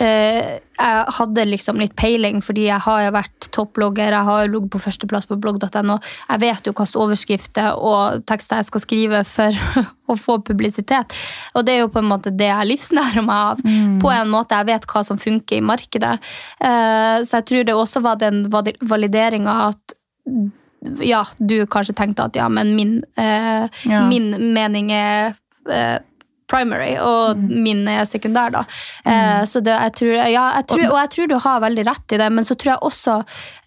jeg hadde liksom litt peiling, fordi jeg har vært topplogger, jeg har ligget på førsteplass på blogg.no. Jeg vet jo hvilke overskrifter og tekster jeg skal skrive for å få publisitet. Og det er jo på en måte det jeg livsnærer meg av. På en måte Jeg vet hva som funker i markedet. Eh, så jeg tror det også var den valideringa at ja, du kanskje tenkte at ja, men min, eh, Ja. min mening er eh, primary, og min er sekundær, da. Eh, så det, jeg tror, ja, jeg tror, og jeg tror du har veldig rett i det, men så tror jeg også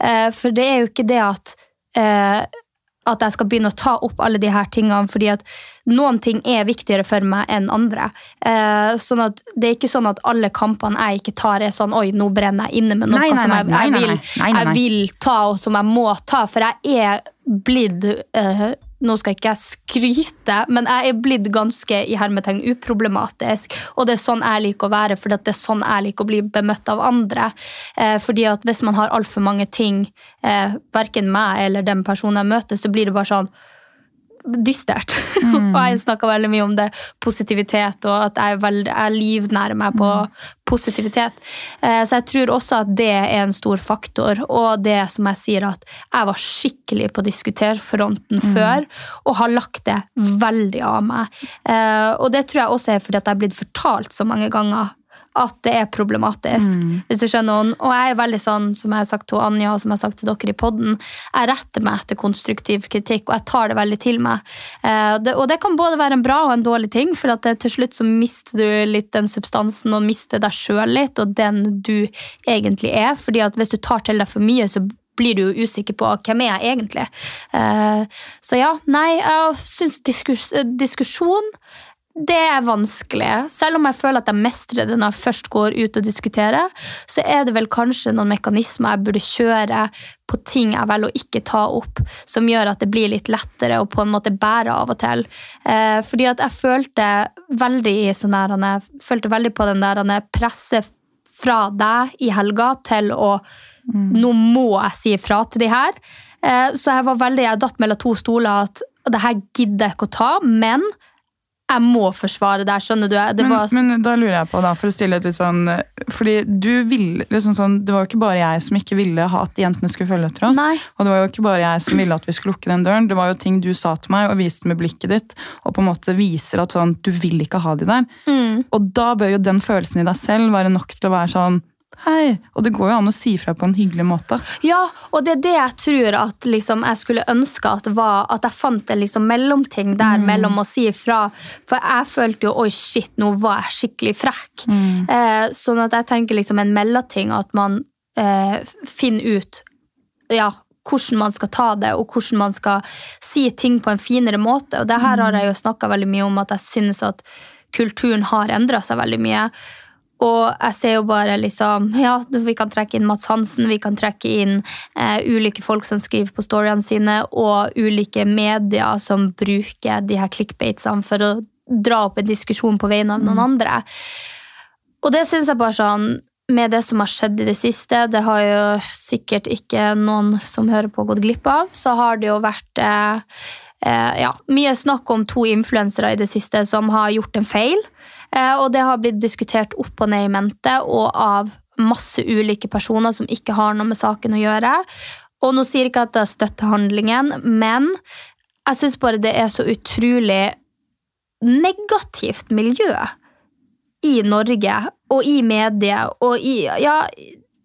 eh, For det er jo ikke det at eh, at jeg skal begynne å ta opp alle de her tingene, fordi at noen ting er viktigere for meg enn andre. Eh, sånn at Det er ikke sånn at alle kampene jeg ikke tar, er sånn Oi, nå brenner jeg inne med noe Nei, nei, som jeg, jeg, vil, jeg vil ta, og som jeg må ta. For jeg er blitt eh, Nå skal ikke jeg skryte, men jeg er blitt ganske i hermetegn uproblematisk. Og det er sånn jeg liker å være, for det er sånn jeg liker å bli bemøtt av andre. Eh, fordi at hvis man har altfor mange ting, eh, verken meg eller den personen jeg møter, så blir det bare sånn dystert. og jeg snakka veldig mye om det, positivitet, og at jeg, veld, jeg livnærer meg på positivitet. Eh, så jeg tror også at det er en stor faktor, og det som jeg sier at jeg var skikkelig på diskuterfronten før, og har lagt det veldig av meg. Eh, og det tror jeg også er fordi at jeg er blitt fortalt så mange ganger at det er problematisk. Hvis du skjønner. Og jeg er veldig sånn, som jeg har sagt til Anja og som jeg har sagt til dere i podden, jeg retter meg etter konstruktiv kritikk, og jeg tar det veldig til meg. Eh, det, og det kan både være en bra og en dårlig ting, for at det, til slutt så mister du litt den substansen og mister deg sjøl litt, og den du egentlig er. fordi at hvis du tar til deg for mye, så blir du jo usikker på hvem er jeg egentlig. Eh, så ja, nei, jeg syns diskus, diskusjon det er vanskelig. Selv om jeg føler at jeg mestrer det når jeg først går ut og diskuterer, så er det vel kanskje noen mekanismer jeg burde kjøre på ting jeg velger å ikke ta opp, som gjør at det blir litt lettere å på en måte bære av og til. Eh, fordi at jeg følte veldig i sånn jeg følte veldig på den der presset fra deg i helga til å Nå må jeg si ifra til de her. Eh, så jeg var veldig, jeg datt mellom to stoler at det her gidder jeg ikke å ta, men jeg må forsvare det her, skjønner du? Det var, Men, men da lurer jeg på, da, for å stille et litt sånn Fordi du ville liksom sånn Det var jo ikke bare jeg som ikke ville ha at jentene skulle følge etter oss. Nei. Og det var jo ikke bare jeg som ville at vi skulle lukke den døren. Det var jo ting du sa til meg og viste med blikket ditt, og på en måte viser at sånn Du vil ikke ha de der. mm, Og da bør jo den følelsen i deg selv være nok til å være sånn Hei. Og det går jo an å si fra på en hyggelig måte. Ja, og det er det jeg tror at liksom, jeg skulle ønske at var At jeg fant en liksom, mellomting der Mm. mellom å si ifra. For jeg følte jo oi, shit, nå var jeg skikkelig frekk. Mm. Eh, sånn at jeg tenker liksom en mellomting, at man eh, finner ut ja, hvordan man skal ta det, og hvordan man skal si ting på en finere måte. Og det her har jeg jo snakka veldig mye om, at jeg synes at kulturen har endra seg veldig mye. Og jeg ser jo bare liksom Ja, vi kan trekke inn Mats Hansen, vi kan trekke inn eh, ulike folk som skriver på storyene sine, og ulike medier som bruker de her clickbatesene for å dra opp en diskusjon på vegne av noen andre. Og det syns jeg bare sånn med det som har skjedd i det siste, det har jo sikkert ikke noen som hører på gått glipp av, så har det jo vært eh, eh, ja, mye snakk om to influensere i det siste som har gjort en feil. Eh, og det har blitt diskutert opp og ned i mente og av masse ulike personer som ikke har noe med saken å gjøre. Og nå sier jeg ikke at jeg støtter handlingen, men jeg syns bare det er så utrolig negativt miljø i Norge og i medier og i Ja,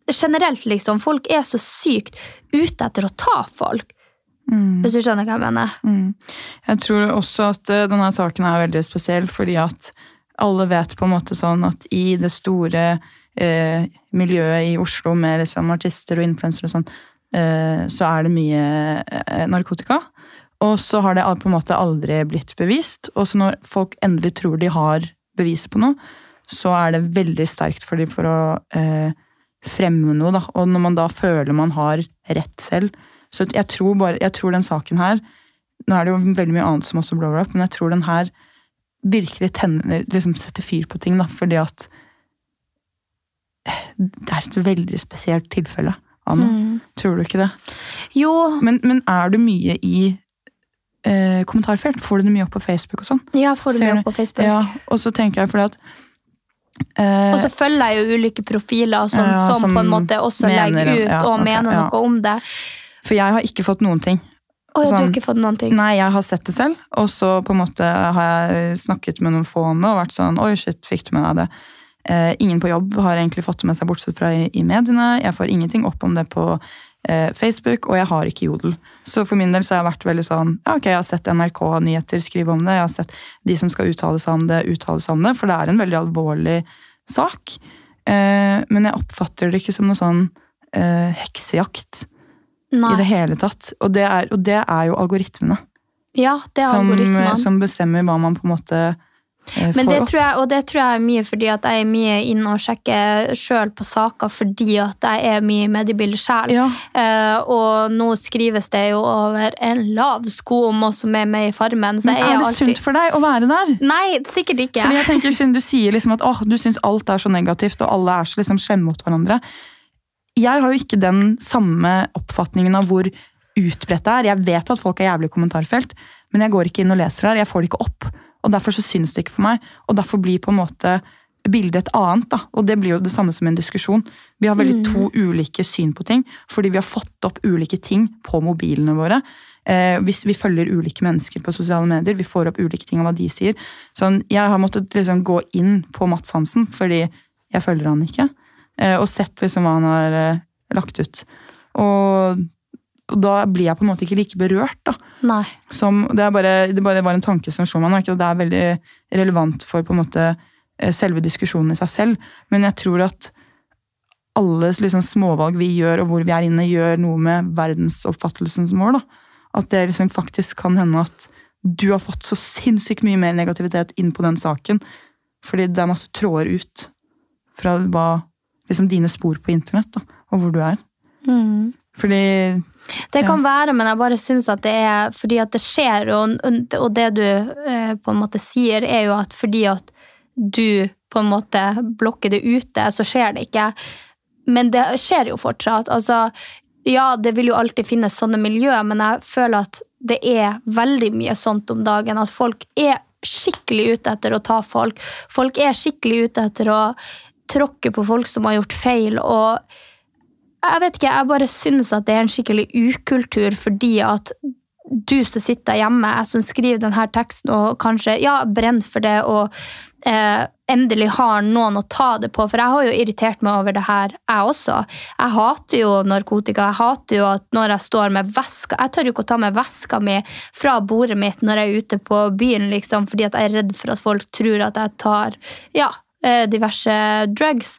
generelt, liksom. Folk er så sykt ute etter å ta folk. Hvis du skjønner hva jeg mener? Mm. Jeg tror også at eh, denne saken er veldig spesiell, fordi at alle vet på en måte sånn at i det store eh, miljøet i Oslo med liksom artister og influensere og sånn, eh, så er det mye eh, narkotika. Og så har det på en måte aldri blitt bevist. Og så når folk endelig tror de har beviset på noe, så er det veldig sterkt for dem for å eh, fremme noe. Da. Og når man da føler man har rett selv. Så jeg tror, bare, jeg tror den saken her Nå er det jo veldig mye annet som også blower up, men jeg tror den her virkelig tenner, liksom setter fyr på ting, da, fordi at det er et veldig spesielt tilfelle av noe. Mm. Tror du ikke det? Jo, Men, men er du mye i eh, kommentarfelt? Får du det mye opp på Facebook og sånn? ja, får du Ser mye opp på Facebook. Ja, og så tenker jeg fordi at eh, Og så følger jeg jo ulike profiler sånn, Ja, som, som på en måte også mener- legger ut ja, og okay, mener noe om det. For jeg har ikke fått noen ting. Å, ja, du har Sånn- ikke fått noen ting? Nei, jeg har sett det selv, og så på en måte har jeg snakket med noen få om det og vært sånn Oi, shit, fikk du med deg det? Eh, ingen på jobb har egentlig fått det med seg, bortsett fra i, i mediene. Jeg får ingenting opp om det på eh, Facebook, og jeg har ikke Jodel. Så for min del så har jeg vært veldig sånn Ja, ok, jeg har sett NRK Nyheter skrive om det, jeg har sett de som skal uttale seg om det, uttale seg om det, for det er en veldig alvorlig sak. Eh, men jeg oppfatter det ikke som noe sånn eh, heksejakt Nei. i det hele tatt. Og det er, og det er jo algoritmene Ja, det er som, algoritmene. som bestemmer hva man på en måte eh, Men det opp. tror jeg, og det tror jeg er mye fordi at jeg er mye inne og sjekker sjøl på saker fordi at jeg er mye i mediebildet sjøl. Ja, Eh, og nå skrives det jo over en lav sko om oss som er med i Farmen. Så men er er det alltid sunt for deg å være der? Nei, sikkert ikke. Fordi jeg tenker Siden du sier liksom at oh, du syns alt er så negativt, og alle er så liksom slemme mot hverandre. Jeg har jo ikke den samme oppfatningen av hvor utbredt det er. Jeg vet at folk er jævlig i kommentarfelt, men jeg går ikke inn og leser der. Jeg får det ikke opp. Og Derfor så syns det ikke for meg. Og derfor blir på en måte bildet et annet. da, Og det blir jo det samme som en diskusjon. Vi har veldig to ulike syn på ting, fordi vi har fått opp ulike ting på mobilene våre. Eh, hvis vi følger ulike mennesker på sosiale medier, vi får opp ulike ting av hva de sier. Sånn, jeg har måttet liksom gå inn på Mats Hansen, fordi jeg følger han ikke. Eh, og sett liksom hva han har eh, lagt ut. Og, og da blir jeg på en måte ikke like berørt, da. Nei. Som, det, er bare, det bare var en tanke som slo meg nå. Ikke det er veldig relevant for på en måte eh, selve diskusjonen i seg selv, men jeg tror at alle liksom, småvalg vi gjør, og hvor vi er inne, gjør noe med verdensoppfattelsens vår. Da. At det liksom faktisk kan hende at du har fått så sinnssykt mye mer negativitet inn på den saken, fordi det er masse tråder ut fra hva, liksom dine spor på internett, da, og hvor du er. Mm. Fordi Det kan være, men jeg bare syns at det er fordi at det skjer, og, og det du eh, på en måte sier, er jo at fordi at du på en måte blokker det ute, så skjer det ikke. Men det skjer jo fortsatt. Altså, ja, det vil jo alltid finnes sånne miljø, men jeg føler at det er veldig mye sånt om dagen. At folk er skikkelig ute etter å ta folk. Folk er skikkelig ute etter å tråkke på folk som har gjort feil. og jeg vet ikke, jeg bare syns at det er en skikkelig ukultur fordi at du som sitter hjemme, som skriver denne teksten og kanskje ja, brenner for det og eh, endelig har noen å ta det på. For jeg har jo irritert meg over det her, jeg også. Jeg hater jo narkotika. Jeg hater jo at når jeg står med veska Jeg tør jo ikke å ta med veska mi fra bordet mitt når jeg er ute på byen, liksom, fordi at jeg er redd for at folk tror at jeg tar ja, diverse drugs.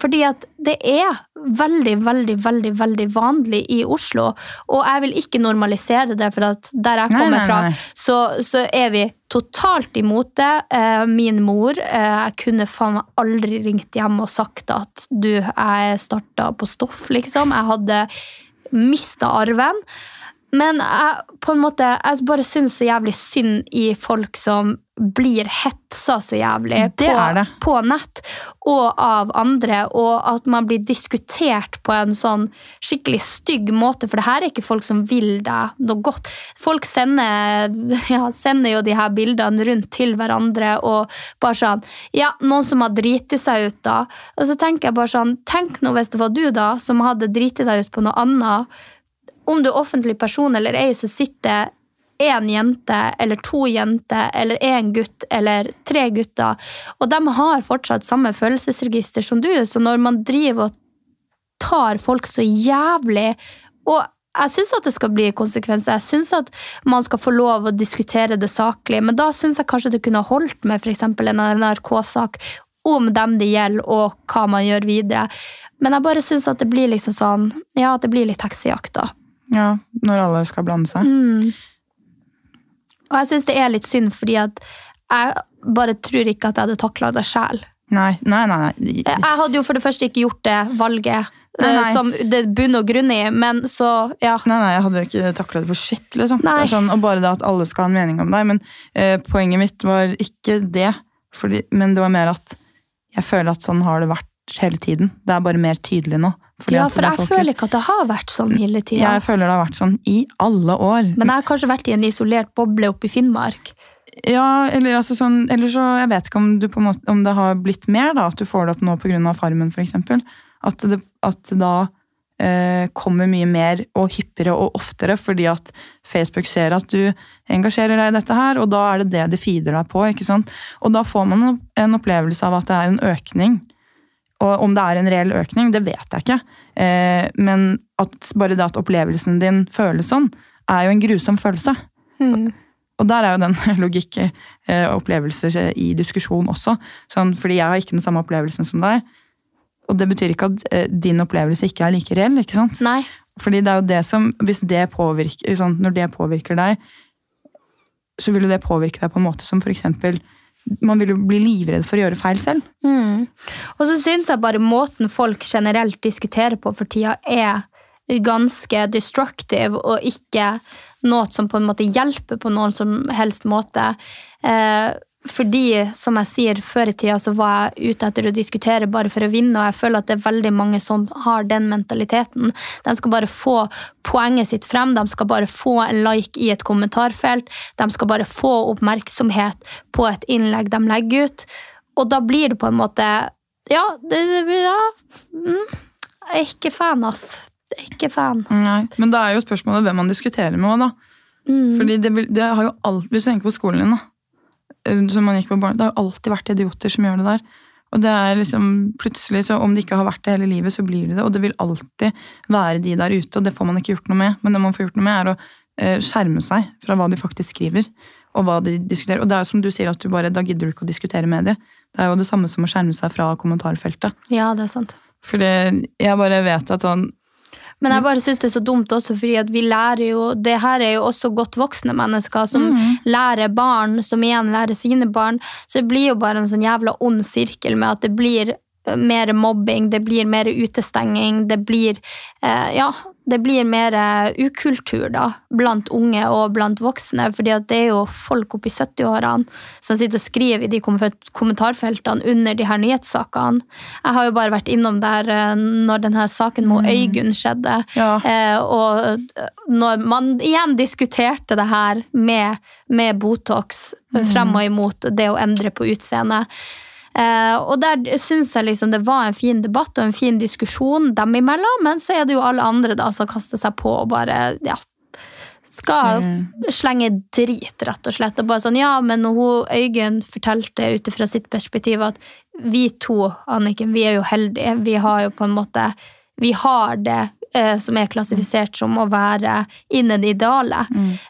Fordi at det er veldig, veldig, veldig veldig vanlig i Oslo. Og jeg vil ikke normalisere det, for at der jeg Nei, kommer nei, fra, så, så er vi totalt imot det. Eh, Min mor eh, Jeg kunne faen meg aldri ringt hjem og sagt at du, jeg starta på stoff, liksom. Jeg hadde mista arven. Men jeg, på en måte, jeg bare syns så jævlig synd i folk som blir hetsa så jævlig på, på nett og av andre, og at man blir diskutert på en sånn skikkelig stygg måte, for det her er ikke folk som vil deg noe godt. Folk sender, ja, sender jo de her bildene rundt til hverandre og bare sånn Ja, noen som har driti seg ut, da. Og så tenker jeg bare sånn Tenk nå hvis det var du, da, som hadde driti deg ut på noe annet om du er offentlig person eller ei, så sitter én jente eller to jenter eller én gutt eller tre gutter, og de har fortsatt samme følelsesregister som du, så når man driver og tar folk så jævlig Og jeg syns at det skal bli konsekvenser, jeg syns at man skal få lov å diskutere det saklig, men da syns jeg kanskje det kunne holdt med f.eks. en NRK-sak om dem det gjelder, og hva man gjør videre. Men jeg bare syns at det blir liksom sånn Ja, at det blir litt heksejakt, da. Ja, når alle skal blande seg. Mm. Og jeg syns det er litt synd, fordi at jeg bare tror ikke at jeg hadde takla det sjæl. Nei, nei, nei. nei. Jeg hadde jo for det første ikke gjort det valget Nei, eh, nei. som det bunner bunn og grunn i, men så, ja. Nei, nei, jeg hadde ikke takla det for shit, liksom. Sånn, og bare det at alle skal ha en mening om deg. Men eh, poenget mitt var ikke det, fordi, men det var mer at jeg føler at sånn har det vært hele tiden. Det er bare mer tydelig nå. Ja, for jeg føler ikke at det har vært sånn hele tida. Jeg føler det har vært sånn i alle år. Men jeg har kanskje vært i en isolert boble oppe i Finnmark. Ja, eller altså sånn, eller så, jeg vet ikke om, du på en måte, om det har blitt mer, da, at du får det opp nå pga. Farmen f.eks. At, det- at da eh, kommer mye mer og hyppigere og oftere fordi at Facebook ser at du engasjerer deg i dette her, og da er det det det feeder deg på. ikke sant? Og da får man en- en opplevelse av at det er en økning. Og om det er en reell økning, det vet jeg ikke. Eh, men at bare det at opplevelsen din føles sånn, er jo en grusom følelse. Mm. Og der er jo den logikk eh, opplevelser i diskusjon også. Sånn, fordi jeg har ikke den samme opplevelsen som deg. Og det betyr ikke at eh, din opplevelse ikke er like reell. ikke sant? Nei. Fordi det er jo det som, hvis det påvirker, sånn, Når det påvirker deg, så vil jo det påvirke deg på en måte som for eksempel Man vil jo bli livredd for å gjøre feil selv. Mm. Og så syns jeg bare måten folk generelt diskuterer på for tida, er ganske destructive og ikke noe som på en måte hjelper på noen som helst måte. Eh, fordi, som jeg sier, før i tida så var jeg ute etter å diskutere bare for å vinne, og jeg føler at det er veldig mange som har den mentaliteten. De skal bare få poenget sitt frem, de skal bare få en like i et kommentarfelt, de skal bare få oppmerksomhet på et innlegg de legger ut, og da blir det på en måte Ja, det, ja, mm, Jeg er ikke fan, ass. Jeg er ikke fan. Nei, Men da er jo spørsmålet hvem man diskuterer med òg, da. Mm. Fordi det, det har jo alt, Hvis du tenker på skolen din, da. Som man gikk på barne, det har alltid vært idioter som gjør det der. Og det er liksom plutselig, så Om det ikke har vært det hele livet, så blir det det. Og det vil alltid være de der ute, og det får man ikke gjort noe med. Men det man får gjort noe med, er å eh, skjerme seg fra hva de faktisk skriver. Og hva de diskuterer. Og det er jo som du sier, at du bare, da gidder du ikke å diskutere med det. Det er jo det samme som å skjerme seg fra kommentarfeltet. Ja, det er sant. For jeg bare vet at sånn Men jeg bare syns det er så dumt også, fordi at vi lærer jo Det her er jo også godt voksne mennesker som lærer barn, som igjen lærer sine barn. Så det blir jo bare en sånn jævla ond sirkel med at det blir eh, mer mobbing, det blir mer utestenging, det blir eh, Ja, det blir mer eh, ukultur, da, blant unge og blant voksne. fordi det er jo folk oppi 70-årene som sitter og skriver i de kommentarfeltene under de her nyhetssakene. Jeg har jo bare vært innom der eh, når denne saken med Øygunn skjedde. Ja. Eh, og når man igjen diskuterte det her med, med Botox frem og imot det å endre på utseendet. Eh, og der syns jeg liksom det var en fin debatt og en fin diskusjon dem imellom, men så er det jo alle andre da som kaster seg på og bare ja, skal slenge drit, rett og slett. Og bare sånn, ja, men hun, Øygunn fortalte ut fra sitt perspektiv at vi to, Anniken, vi er jo heldige. Vi har jo på en måte Vi har det eh, som er klassifisert som å være innen det ideale.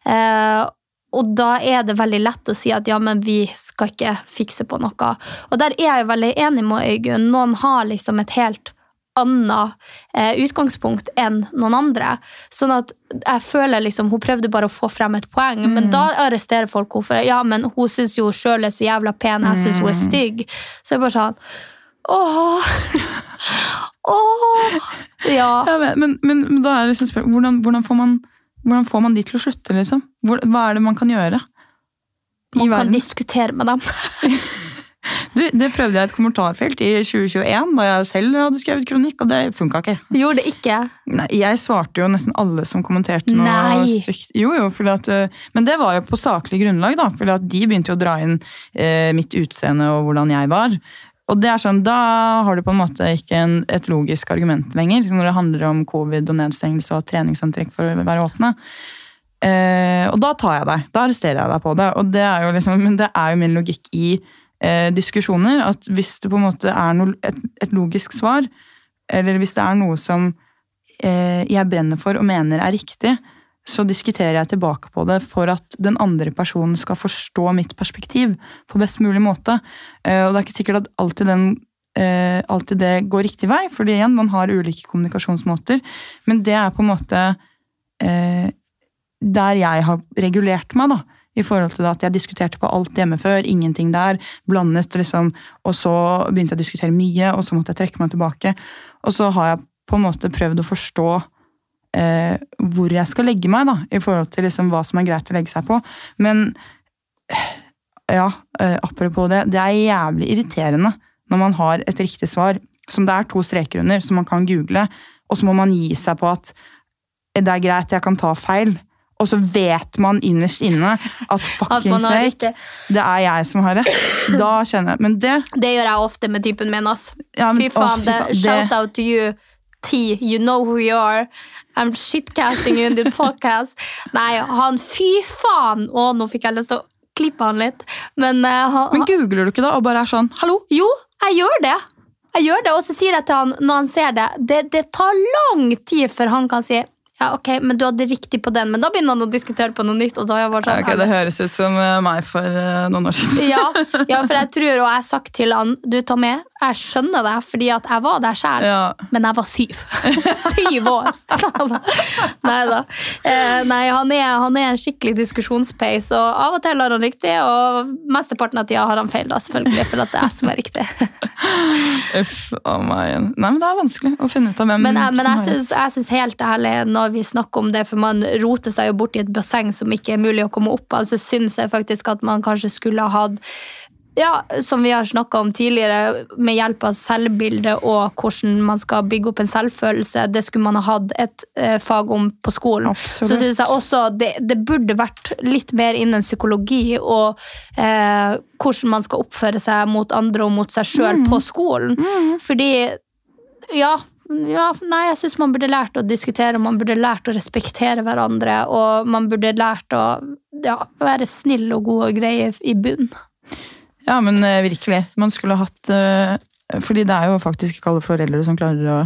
Eh, og da er det veldig lett å si at ja, men vi skal ikke fikse på noe. Og der er jeg veldig enig med Øygunn. Noen har liksom et helt annet eh, utgangspunkt enn noen andre. Sånn at jeg føler liksom Hun prøvde bare å få frem et poeng, men da arresterer folk henne for ja, men hun syns jo sjøl er så jævla pen, jeg syns hun er stygg. Så jeg bare sånn Åh! Åh! Ja. Men, men, men da er liksom spørsmålet hvordan, hvordan, får man, hvordan får man de til å slutte, liksom? Hva er det man kan gjøre? I Man kan verden? diskutere med dem. Du, det prøvde jeg i et kommentarfelt i 2021, da jeg selv hadde skrevet kronikk, og det funka ikke. Gjorde det ikke. Nei, jeg svarte jo nesten alle som kommenterte noe Nei. sykt. Jo, jo, at, eh, men det var jo på saklig grunnlag, da. fordi de begynte jo å dra inn eh, mitt utseende og hvordan jeg var. Og det er sånn, Da har du på en måte ikke en, et logisk argument lenger, når det handler om covid og nedstengelse og treningsantrekk for å være åpne. Eh, og da tar jeg deg. Da arresterer jeg deg på det. Og det er jo liksom, men det er jo min logikk i eh, diskusjoner. At hvis det på en måte er no, et, et logisk svar, eller hvis det er noe som eh, jeg brenner for og mener er riktig, så diskuterer jeg tilbake på det for at den andre personen skal forstå mitt perspektiv på best mulig måte. Eh, og det er ikke sikkert at alltid, den, eh, alltid det går riktig vei, fordi igjen, man har ulike kommunikasjonsmåter, men det er på en måte eh, der jeg har regulert meg, da. I forhold til at jeg diskuterte på alt hjemme før, ingenting der. Blandet, liksom, og så begynte jeg å diskutere mye, og så måtte jeg trekke meg tilbake. Og så har jeg på en måte prøvd å forstå eh, hvor jeg skal legge meg, da, i forhold til liksom hva som er greit å legge seg på. Men eh, ja, eh, apropos det, det er jævlig irriterende når man har et riktig svar som det er to streker under, som man kan google, og så må man gi seg på at det er greit, jeg kan ta feil. Og så vet man innerst inne at fuckings sake, det er jeg som har rett. Da kjenner jeg Men det Det gjør jeg ofte med typen min. ass. Ja, men- fy å, faen, fy det, faen, det- shout out to you, T. You know who you are. I'm shitcasting you in the podcast. Nei, han Fy faen! Å, nå fikk jeg lyst til å klippe han litt. Men, uh, han, Men googler du ikke da og bare er sånn Hallo? Jo, jeg gjør det. Jeg gjør det, Og så sier jeg til han når han ser det, det det tar lang tid før han kan si ja, ok, men du hadde riktig på den. Men da begynner han å diskutere på noe nytt. og da er jeg bare sånn, Ok, det høres ut som eh, meg for uh, noen år siden. ja, ja, for jeg tror, og jeg har sagt til han Du, Tommy, jeg skjønner det, fordi at jeg var der sjøl. Ja. Men jeg var syv. syv år! nei da. Eh, nei, han er, han er en skikkelig diskusjonspeis, og av og til har han riktig, og mesteparten av tida har han feil, da, selvfølgelig, for at det er jeg som er riktig. Uff a meg. Nei, men det er vanskelig å finne ut av hvem Men, jeg- men som jeg rett. jeg syns helt ærlig, når vi snakker om det, for man roter seg jo bort i et basseng som ikke er mulig å komme opp av, så syns jeg faktisk at man kanskje skulle ha hatt ja, som vi har snakka om tidligere, med hjelp av selvbilde og hvordan man skal bygge opp en selvfølelse, det skulle man ha hatt et eh, fag om på skolen. Absolutt. Så syns jeg også det, det burde vært litt mer innen psykologi og eh, hvordan man skal oppføre seg mot andre og mot seg sjøl på skolen. Fordi ja, ja, nei, jeg syns man burde lært å diskutere, man burde lært å respektere hverandre, og man burde lært å ja, være snill og god og grei i bunn. Ja, men eh, virkelig. Man skulle hatt eh, Fordi det er jo faktisk ikke alle foreldre som klarer å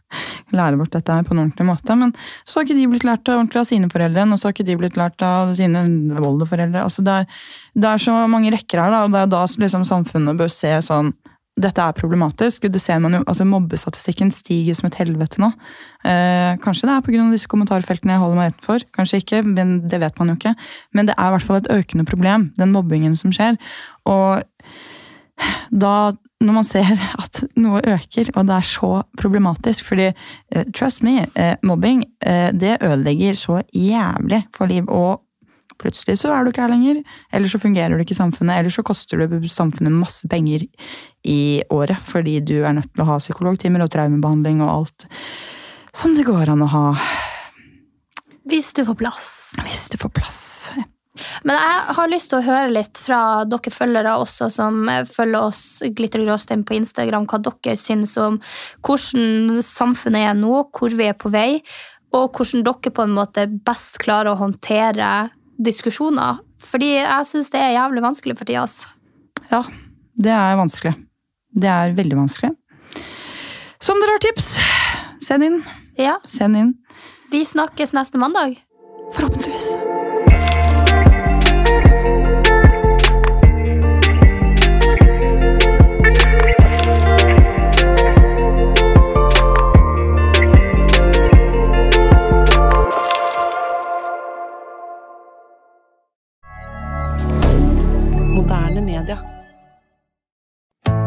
lære bort dette her på en ordentlig måte. Men så har ikke de blitt lært ordentlig av sine foreldre, og så har ikke de blitt lært av sine voldeforeldre. Altså, det, er, det er så mange rekker her, da, og det er da liksom, samfunnet bør se sånn dette er problematisk. Det ser man jo, altså Mobbestatistikken stiger som et helvete nå. Eh, kanskje det er pga. disse kommentarfeltene jeg holder meg utenfor. Kanskje ikke, men det vet man jo ikke. Men det er i hvert fall et økende problem, den mobbingen som skjer. Og da, når man ser at noe øker, og det er så problematisk fordi eh, trust me, eh, mobbing eh, det ødelegger så jævlig for liv. Og plutselig så er du ikke her lenger. Eller så fungerer du ikke i samfunnet, eller så koster du samfunnet masse penger i året fordi du er nødt til å ha psykologtimer og traumebehandling og alt som det går an å ha Hvis du får plass. hvis du får plass. Men jeg har lyst til å høre litt fra dere følgere også, som følger oss Glitter og gråstein på Instagram, hva dere syns om hvordan samfunnet er nå, hvor vi er på vei. og hvordan dere på en måte best klarer å håndtere diskusjoner. Fordi jeg syns det er jævlig vanskelig for tida. Ja, det er vanskelig. Det er veldig vanskelig. Så om dere har tips, send inn. Ja, Send inn. vi snakkes neste mandag. Forhåpentligvis.